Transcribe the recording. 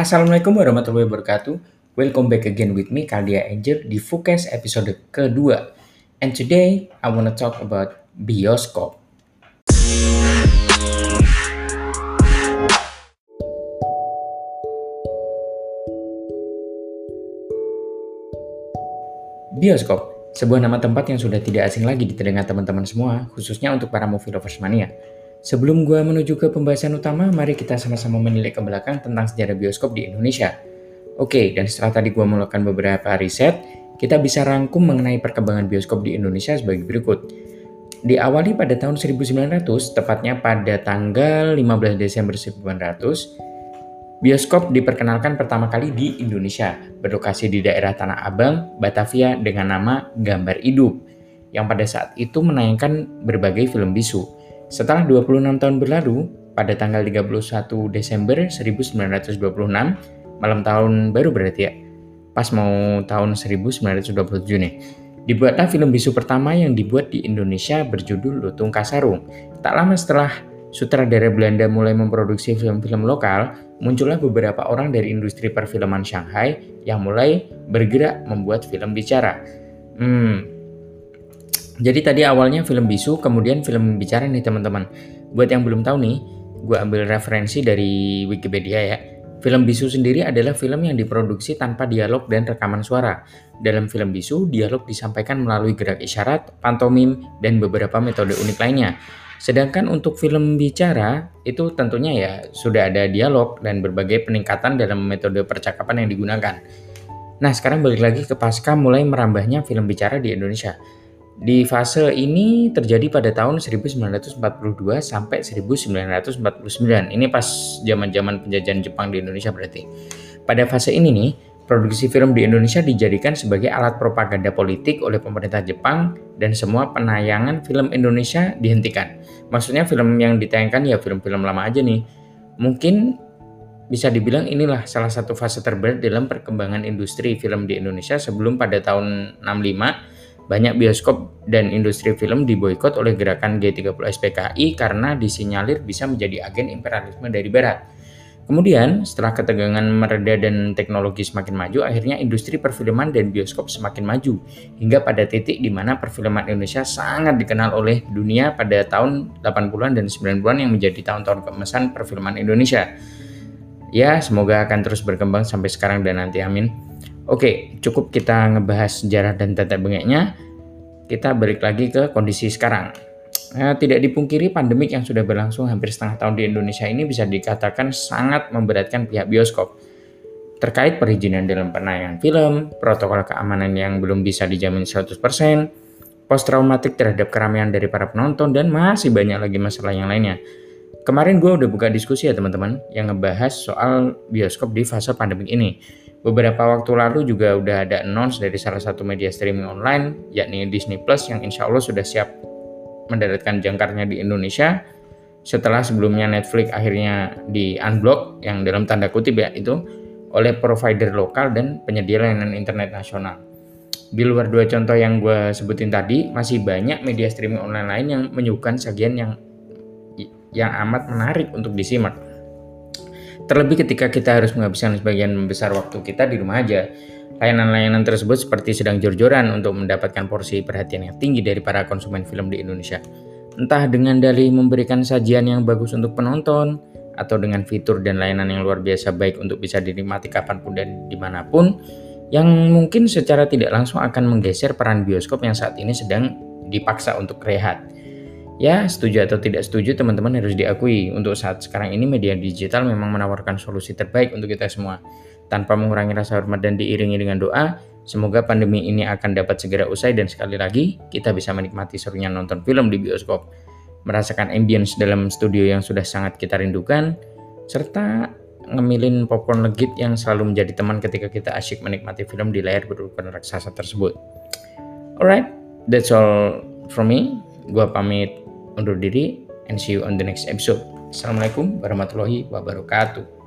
Assalamualaikum warahmatullahi wabarakatuh. Welcome back again with me, Kaldia Angel, di Focus episode kedua. And today, I wanna talk about bioskop. Bioskop, sebuah nama tempat yang sudah tidak asing lagi di telinga teman-teman semua, khususnya untuk para movie lovers mania. Sebelum gua menuju ke pembahasan utama, mari kita sama-sama menilik ke belakang tentang sejarah bioskop di Indonesia. Oke, dan setelah tadi gua melakukan beberapa riset, kita bisa rangkum mengenai perkembangan bioskop di Indonesia sebagai berikut. Diawali pada tahun 1900, tepatnya pada tanggal 15 Desember 1900, Bioskop diperkenalkan pertama kali di Indonesia, berlokasi di daerah Tanah Abang, Batavia dengan nama Gambar Hidup, yang pada saat itu menayangkan berbagai film bisu. Setelah 26 tahun berlalu, pada tanggal 31 Desember 1926, malam tahun baru berarti ya, pas mau tahun 1927 nih, dibuatlah film bisu pertama yang dibuat di Indonesia berjudul Lutung Kasarung. Tak lama setelah sutradara Belanda mulai memproduksi film-film lokal, muncullah beberapa orang dari industri perfilman Shanghai yang mulai bergerak membuat film bicara. Hmm. Jadi tadi awalnya film bisu, kemudian film bicara nih teman-teman. Buat yang belum tahu nih, gue ambil referensi dari Wikipedia ya. Film bisu sendiri adalah film yang diproduksi tanpa dialog dan rekaman suara. Dalam film bisu, dialog disampaikan melalui gerak isyarat, pantomim, dan beberapa metode unik lainnya. Sedangkan untuk film bicara itu tentunya ya sudah ada dialog dan berbagai peningkatan dalam metode percakapan yang digunakan. Nah sekarang balik lagi ke pasca mulai merambahnya film bicara di Indonesia. Di fase ini terjadi pada tahun 1942 sampai 1949. Ini pas zaman-zaman penjajahan Jepang di Indonesia berarti. Pada fase ini nih, produksi film di Indonesia dijadikan sebagai alat propaganda politik oleh pemerintah Jepang dan semua penayangan film Indonesia dihentikan maksudnya film yang ditayangkan ya film-film lama aja nih. Mungkin bisa dibilang inilah salah satu fase terberat dalam perkembangan industri film di Indonesia sebelum pada tahun 65 banyak bioskop dan industri film diboykot oleh gerakan G30 SPKI karena disinyalir bisa menjadi agen imperialisme dari barat. Kemudian, setelah ketegangan mereda dan teknologi semakin maju, akhirnya industri perfilman dan bioskop semakin maju, hingga pada titik di mana perfilman Indonesia sangat dikenal oleh dunia pada tahun 80-an dan 90-an yang menjadi tahun-tahun keemasan perfilman Indonesia. Ya, semoga akan terus berkembang sampai sekarang dan nanti amin. Oke, cukup kita ngebahas sejarah dan tata bengeknya. Kita balik lagi ke kondisi sekarang. Nah, tidak dipungkiri pandemik yang sudah berlangsung hampir setengah tahun di Indonesia ini bisa dikatakan sangat memberatkan pihak bioskop. Terkait perizinan dalam penayangan film, protokol keamanan yang belum bisa dijamin 100%, post-traumatik terhadap keramaian dari para penonton, dan masih banyak lagi masalah yang lainnya. Kemarin gue udah buka diskusi ya teman-teman yang ngebahas soal bioskop di fase pandemik ini. Beberapa waktu lalu juga udah ada announce dari salah satu media streaming online yakni Disney Plus yang insya Allah sudah siap mendaratkan jangkarnya di Indonesia setelah sebelumnya Netflix akhirnya di unblock yang dalam tanda kutip ya itu oleh provider lokal dan penyedia layanan internet nasional. Di luar dua contoh yang gue sebutin tadi, masih banyak media streaming online lain yang menyuguhkan sajian yang yang amat menarik untuk disimak. Terlebih ketika kita harus menghabiskan sebagian besar waktu kita di rumah aja, Layanan-layanan tersebut seperti sedang jor-joran untuk mendapatkan porsi perhatian yang tinggi dari para konsumen film di Indonesia. Entah dengan dalih memberikan sajian yang bagus untuk penonton, atau dengan fitur dan layanan yang luar biasa baik untuk bisa dinikmati kapan pun dan di mana pun, yang mungkin secara tidak langsung akan menggeser peran bioskop yang saat ini sedang dipaksa untuk rehat. Ya, setuju atau tidak setuju teman-teman harus diakui, untuk saat sekarang ini media digital memang menawarkan solusi terbaik untuk kita semua tanpa mengurangi rasa hormat dan diiringi dengan doa, semoga pandemi ini akan dapat segera usai dan sekali lagi kita bisa menikmati serunya nonton film di bioskop, merasakan ambience dalam studio yang sudah sangat kita rindukan, serta ngemilin popcorn legit yang selalu menjadi teman ketika kita asyik menikmati film di layar berukuran raksasa tersebut. Alright, that's all from me. Gua pamit undur diri and see you on the next episode. Assalamualaikum warahmatullahi wabarakatuh.